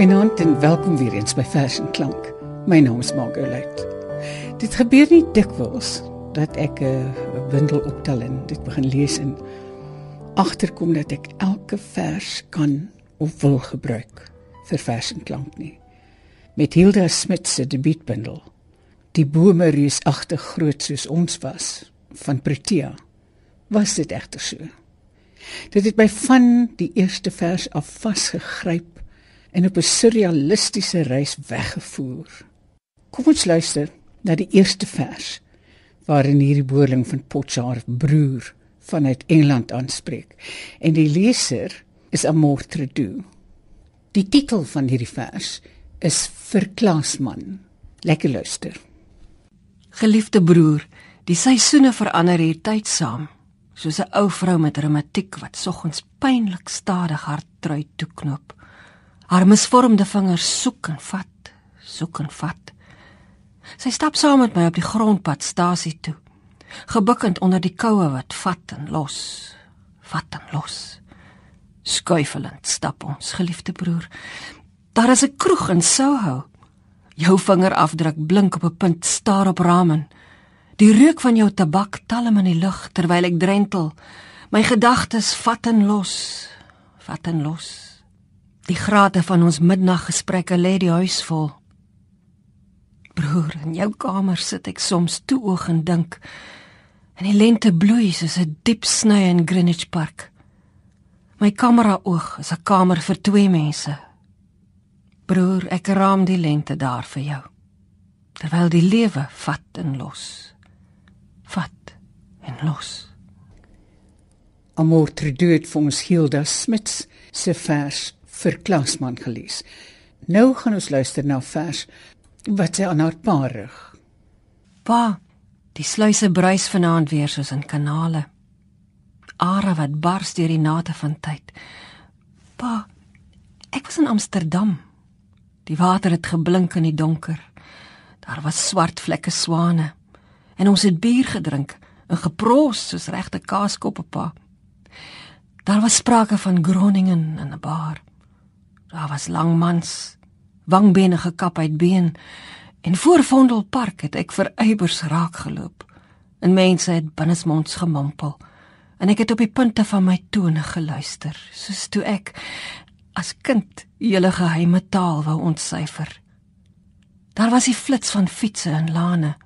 Goeienaand en welkom weer eens by Vers en Klank. My naam is Margot Luit. Dit gebeur nie dikwels dat ek 'n bundel optel en dit begin lees en agterkom dat ek elke vers kan of wil gebruik vir Vers en Klank nie. Met Hilda Smit se debuutbundel Die bome reusagtig groot soos ons was van Protea was dit egter so. Dit het my van die eerste vers af vasgegryp en op 'n surrealistiese reis weggevoer. Kom ons luister na die eerste vers waarin hierdie boerling van Potchar broer vanuit Engeland aanspreek. En die leser is Amor Tredu. Die titel van hierdie vers is Verklaasman. Lekker luister. Geliefde broer, die seisoene verander hier tyd saam, soos 'n ou vrou met reumatiek wat soggens pynlik stadig haar trui toeknoop. Haar misvormde vingers soek en vat, soek en vat. Sy stap saam met my op die grondpad stasie toe, gebukkend onder die koue wat vat en los, vat en los. Skuifelend stap ons, geliefde broer. Daar is 'n kroeg in Soho. Jou vingerafdruk blink op 'n punt staar op ramen. Die reuk van jou tabak talm in die lug terwyl ek drentel. My gedagtes vat en los, vat en los. Die grate van ons middaggesprekke lê die huis vol. Broer, in jou kamer sit ek soms toe oog en dink. En die lente bloei soos 'n diep sny in Greenwich Park. My kamera oog is 'n kamer vir twee mense. Broer, ek raam die lente daar vir jou. Terwyl die lewe vat en los. Vat en los. Amor Treduet vir ons Hilda Smits se vers vir Klaasman gelees. Nou gaan ons luister na vers wat sy aan haar pa rig. Pa, die sluise bruis vanaand weer soos in kanale. Are wat bars deur die nate van tyd. Pa, ek was in Amsterdam. Die water het geblink in die donker. Daar was swart vlekke swane en ons het bier gedrink en geproos soos regte kaaskoppe pa. Daar was sprake van Groningen in 'n bar. Daar was lang mans, wangbene gekap uit been en voor Vondelpark het ek vir eibers raak geloop. En mense het binnesmonds gemompel en ek het op die punte van my tone geluister, soos toe ek as kind julle geheime taal wou ontsyfer. Daar was die flits van fietsse en lane.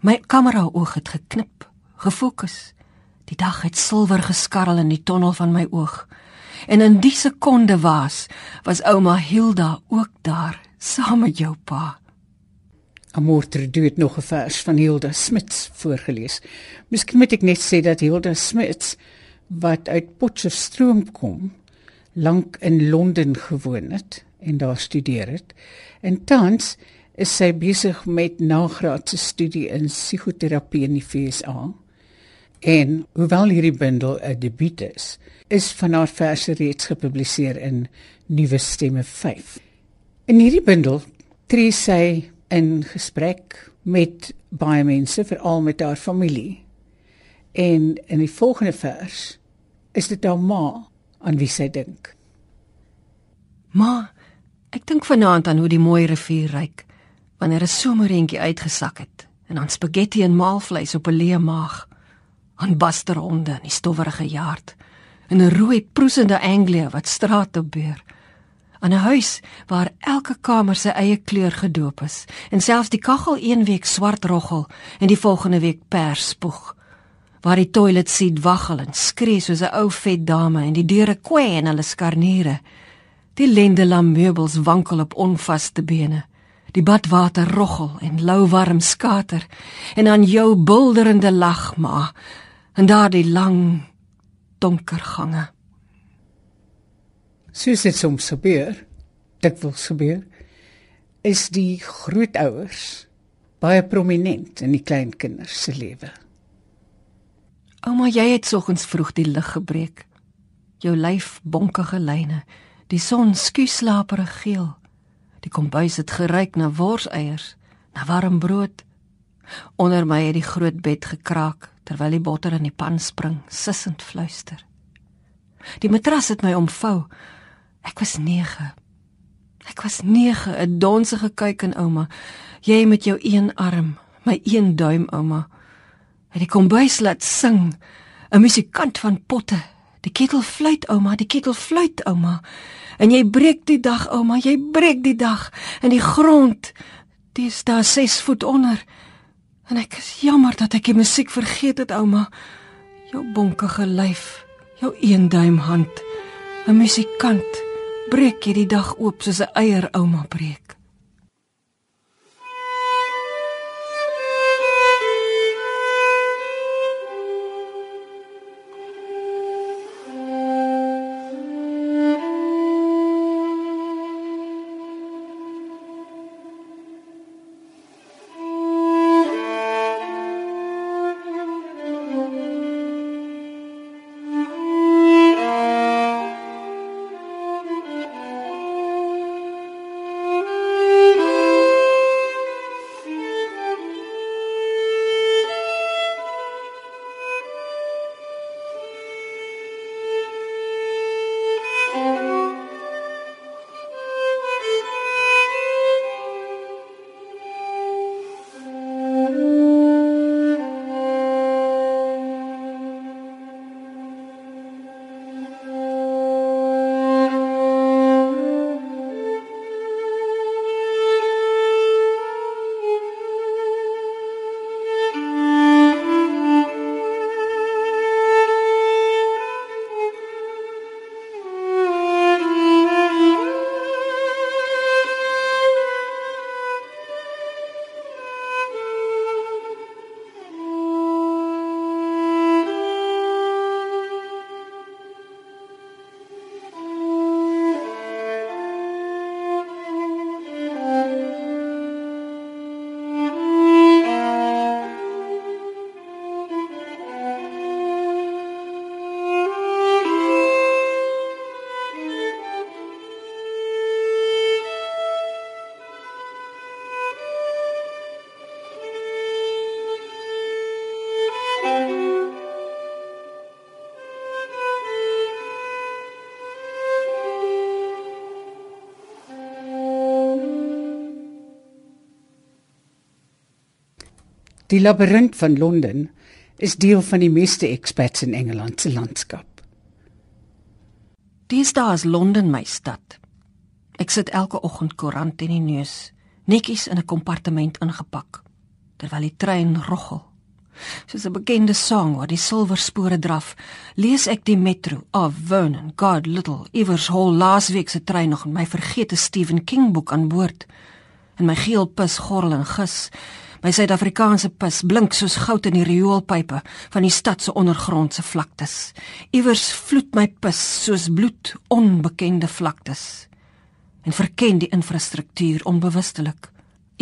My kamera oog het geknip, gefokus. Die dag het silwer geskarrel in die tonnel van my oog. En in die sekonde was was ouma Hilda ook daar saam met jou pa. Amorter het nog 'n vers van Hilda Smits voorgeles. Miskien moet ek net sê dat Hilda Smits wat uit Potchefstroom kom, lank in Londen gewoon het en daar studeer het. En tans is sy besig met nagraadse studie in psigoterapie in die VSA. En hoewel hierdie bundel 'n debuut is, is van haar verse reeds gepubliseer in Nuwe Stemme 5. In hierdie bundel tree sy in gesprek met baie mense, veral met haar familie. En in die volgende vers is dit haar ma aan wie sy dink. Ma, ek dink vanaand aan hoe die mooi rivier ryk wanneer 'n somerentjie uitgesak het en aan spaghetti en maalvleis op 'n leë maag aan basterhonde in die stowwerige jaard en 'n rooi proesende anglia wat straat toe beur aan 'n huis waar elke kamer sy eie kleur gedoop is en selfs die kaggel een week swart roggel en die volgende week pers spoeg waar die toilet seat waggel en skree soos 'n ou vet dame en die deure kwee en hulle skarniere. Die lendelam meubels wankel op onvaste bene die badwater roggel en lou warm skater en aan jou bulderende lag maar in daardie lang donker gange. Soos dit soms gebeur, dikwels gebeur, is die grootouers baie prominent in die kleinkinders se lewe. Ouma, jy het soggens vroeg die lig gebreek. Jou lyf bonkige lyne, die son skuuslaperig geel. Die kombuis het geruik na worseiers, na warm brood. Onder my het die groot bed gekraak terwyl die botter in die pan spring, sissend fluister. Die matras het my omvou. Ek was 9. Ek was 9, 'n donsige kyk in ouma. Jy met jou een arm, my een duim ouma. Het die kombuis laat sing. 'n Musikant van potte. Die ketel fluit ouma, die ketel fluit ouma. En jy breek die dag ouma, jy breek die dag in die grond. Dis daar 6 voet onder. En ek is jammer dat ek die musiek vergeet het ouma. Jou bonkige lyf, jou een duim hand. 'n Musikant breek jy die dag oop soos 'n eier ouma breek. Die labirint van Londen is deel van die meeste expats in Engeland se landskap. Dis daar is Londen my stad. Ek sit elke oggend koerant in die neus, netjies in 'n kompartement ingepak, terwyl die trein roggel. Soos 'n bekende sang waar die silwerspore draf, lees ek die Metro of Vernon, God Little, Evers Hall laasweek se trein nog in my vergete Stephen King boek aan boord. En my geel pis gorrel en gis My Suid-Afrikaanse pis blink soos goud in die rioolpype van die stad se ondergrondse vlaktes. Iewers vloed my pis soos bloed onbekende vlaktes. En verken die infrastruktuur onbewustelik.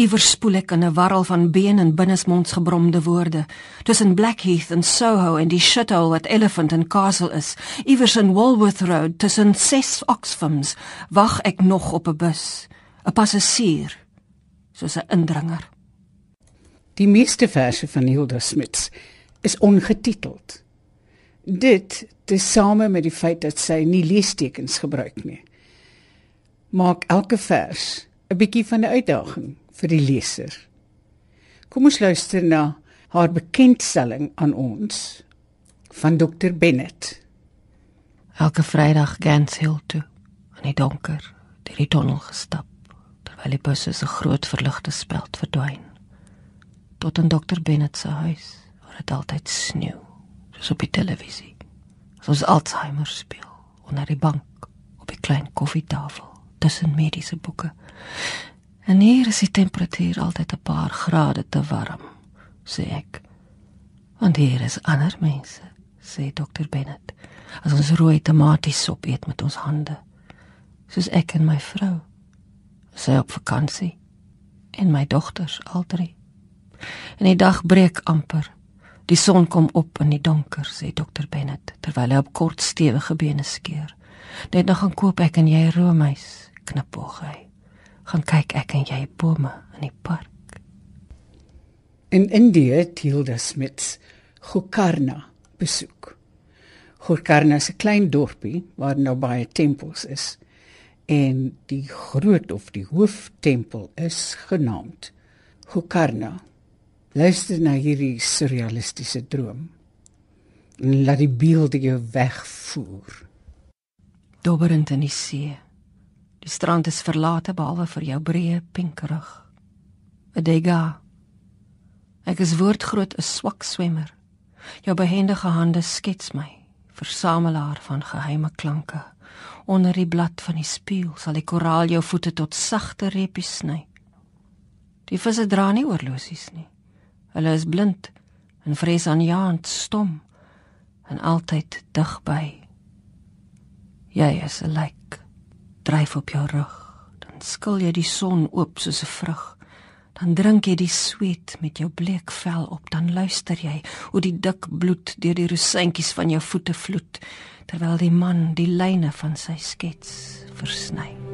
Iewers spoel ek in 'n warrel van been en binnesmonds gebromde woorde tussen Blackheath en Soho en die shithole wat Elephant and Castle is. Iewers in Walworth Road tussen ses Oxfams wag ek nog op 'n bus, 'n passasier, soos 'n indringer. Die meeste verse van Hilda Smits is ongetiteld. Dit, tesame met die feit dat sy nie leestekens gebruik nie, maak elke vers 'n bietjie van 'n uitdaging vir die leser. Kom ons luister na haar bekendstelling aan ons van Dr Bennett. Elke Vrydag gans hill toe in die donker, deur die tunnel gestap, die busse se groot verligte speld verdwyn tot in dokter Bennett se huis waar dit altyd sneeu soos op die televisie. Soos Alzheimer speel onder die bank op die klein koffietafel tussen mediese boeke. En hier is die temperatuur altyd 'n paar grade te warm sê ek. Want hier is ander mense sê dokter Bennett. As ons rooi tomatiesop eet met ons hande soos ek en my vrou sy op vakansie en my dogters al drie En die dag breek amper. Die son kom op in die donker, sê dokter Bennett terwyl hy op kort stewige bene skeer. Net nog gaan koop ek en jy roomys, knipoog hy. Gaan kyk ek en jy bome in die park. In Indië Tilda Smits Gokarna besoek. Gokarna is 'n klein dorpie waar nou baie tempels is En die groot of die hooftempel is genaamd Gokarna. Luister na hierdie surrealistiese droom. En laat die beelde jou wegvoer. Dobberend in die see. Die strand is verlate behalwe vir jou breë pink rug. 'n Dega. Ek is woordgroot 'n swak swemmer. Jou behendige hande skets my, versamelaar van geheime klanke. Onder die blad van die spieël sal die koraal jou voete tot sagte reepies sny. Die visse dra nie oorlosies nie. Hulle is blind en vrees aanjaend stom en altyd dig by. Jy is 'n lijk. Dryf op jou rug, dan skil jy die son oop soos 'n vrug dan drink jy die sweet met jou bleek vel op dan luister jy hoe die dik bloed deur die rosyntjies van jou voete vloed terwyl die man die lyne van sy skets versny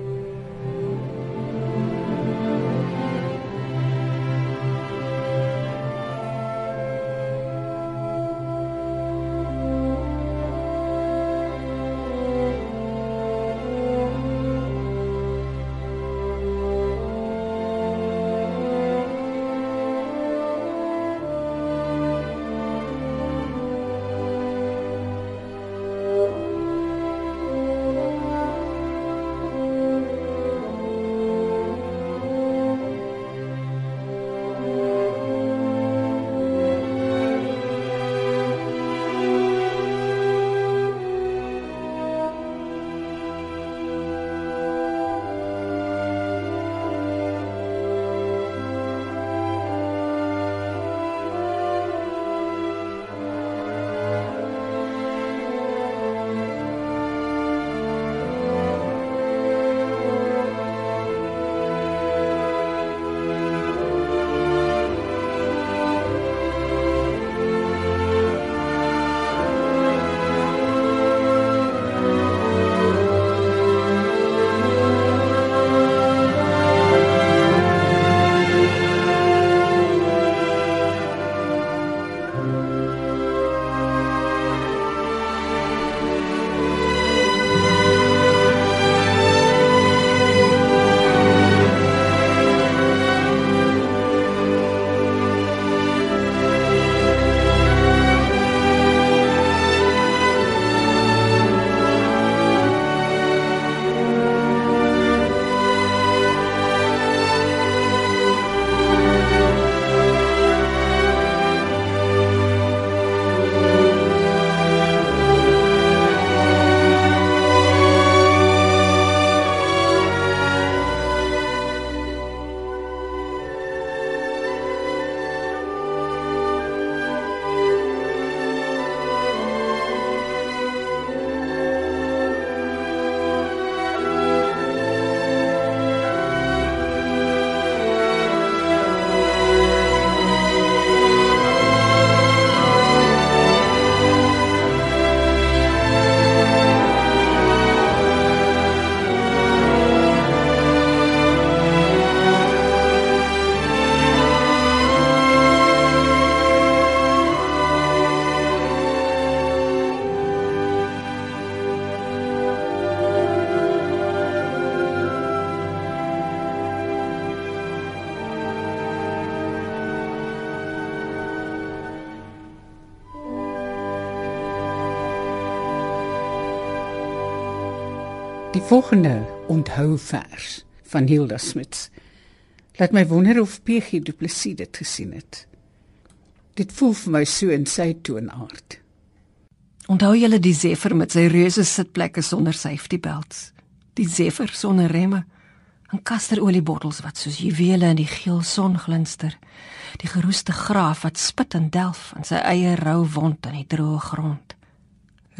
volgende onthou vers van Hilda Smits. Laat my wonder of PG Du Plessis dit gesien het. Dit voel vir my so in sy toonaard. Onthou julle die Zephyr met sy reuse sitplekke sonder safety belts? Die Zephyr sonder remme en kasteroliebottels wat soos juwele in die geel son glinster. Die geroeste graaf wat spit en delf in sy eie rou wond in die droë grond.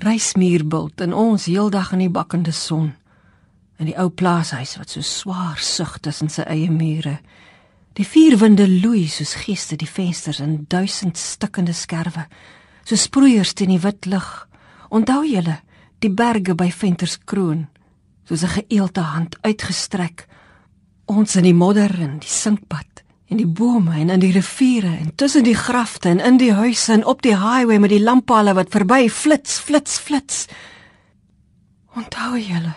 Reismuurbult en ons heeldag in die bakkende son in die ou plaashuis wat so swaar sug tussen sy eie mure. Die vier winde loei soos geeste die vensters in duisend stikkende skerwe, so sproeiers teen die wit lig. Onthou julle die berge by Venterskroon, soos 'n geëelte hand uitgestrek. Ons in die modder en die sinkpad en die bome en in die riviere en tussen die grafte en in die huise en op die highway met die lamppale wat verby flits flits flits. Onthou julle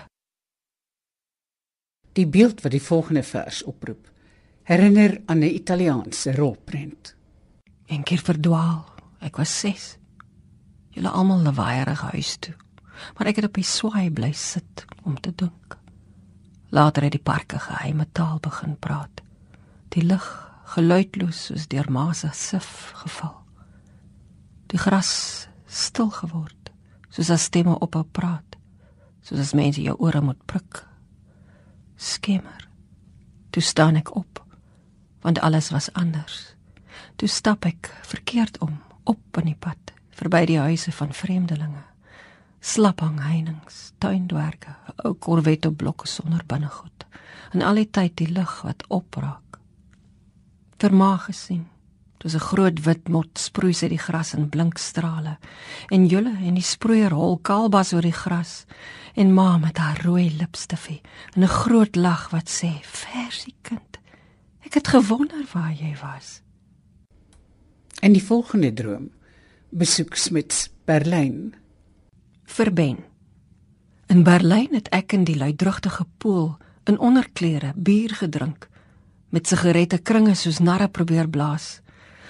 Die beeld wat die volgende vers oproep, herinner aan 'n Italiaanse rolprent. Een keer verdwaal. Ek was 6. Julle almal lawaaierig huis toe. Maar ek het op die swaai bly sit om te dink. Later het die parke geheime taal begin praat. Die lug geluidloos soos deur Masa sif geval. Die gras stil geword, soos as stemme ophou praat, soos as mense jou ore moet prik. Skemmer. Toe staan ek op, want alles was anders. Toe stap ek verkeerd om, op in die pad, verby die huise van vreemdelinge. Slaphang heininge, tuindwerke, ou korwette blokke sonder binnegoed. En al die tyd die lig wat opraak. Vermaag gesien. Dit was 'n groot wit mot sproei sy die gras in blink strale. En julle en die sproeier hol kalbas oor die gras en ma met haar rooi lipstifie en 'n groot lag wat sê: "Versie kind, ek het gewonder waar jy was." In die volgende droom besoek Smits Berlyn. Vir Ben. In Berlyn het ek in die luidrugtige pool in onderklere bier gedrink met sigarette kringe soos narre probeer blaas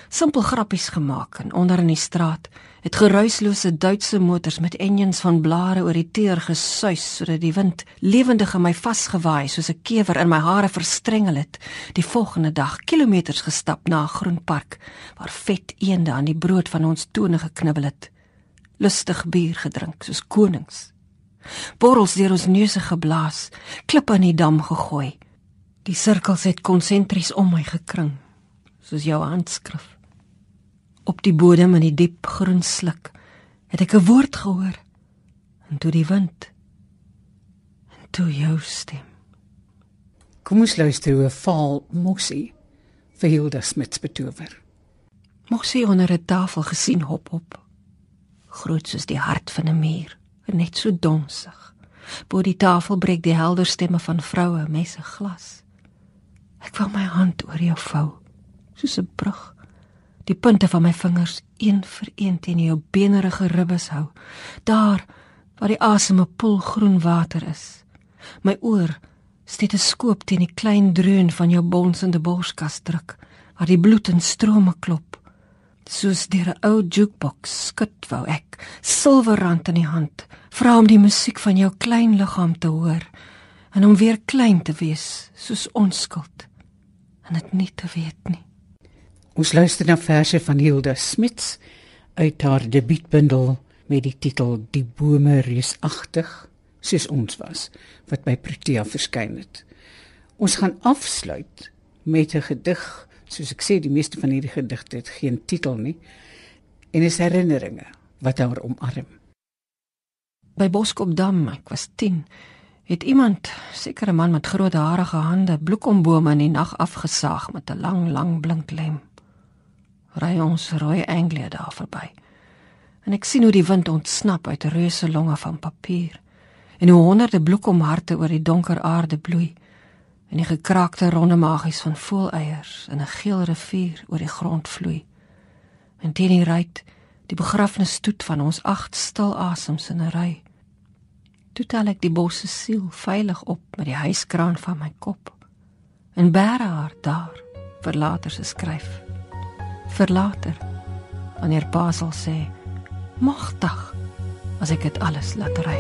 simpel grappies gemaak en onder in die straat het geruislose Duitse motors met engines van blare oor die teer gesuis sodat die wind lewendig in my vasgewaai soos 'n kewer in my hare verstrengel het die volgende dag kilometers gestap na 'n groen park waar vet eende aan die brood van ons tone geknibbel het lustig bier gedrink soos konings. Borrels deur ons neuse geblaas klip aan die dam gegooi. Die sirkels het konsentries om my gekring soos jou handskrif op die bodem in die diep groen sluk het ek 'n woord gehoor. En toe die wind. En toe jou stem. Kom ons luister hoe 'n val mossie vir Hilda Smits betower. Mossie onder 'n tafel gesien hop hop. Groot soos die hart van 'n muur en net so donsig. Bo die tafel breek die helder stemme van vroue messe glas. Ek wil my hand oor jou vou soos 'n brug die punte van my vingers een vir een teen jou benerige ribbes hou. Daar waar die asem 'n poel groen water is. My oor stetoskoop teen die klein dreun van jou bonsende borskas druk waar die bloed in strome klop. Soos deur 'n ou jukebox skud wou ek silwerrand in die hand vra om die musiek van jou klein liggaam te hoor en om weer klein te wees soos onskuld en dit nie te weet nie Ons luister na verse van Hilda Smits uit haar debuutbundel met die titel Die bome reusagtig soos ons was wat by Protea verskyn het. Ons gaan afsluit met 'n gedig, soos ek sê die meeste van hierdie gedigte het geen titel nie en is herinneringe wat haar omarm. By Boskopdam, ek was 10, het iemand, seker 'n man met groot harige hande, bloekombome in die nag afgesaag met 'n lang, lang blink lem ry ons rooi engele daar verby. En ek sien hoe die wind ontsnap uit reuse longe van papier en hoe honderde bloekomharte oor die donker aarde bloei en die gekraakte ronde magies van voeleiers in 'n geel rivier oor die grond vloei. En teen die ruit die begrafnisstoet van ons agt stil asems in 'n ry. Toe tel ek die bosse siel veilig op met die huiskraan van my kop. En bære haar daar vir later se skryf vir later wanneer pa sal sê magtig as ek dit alles laat ry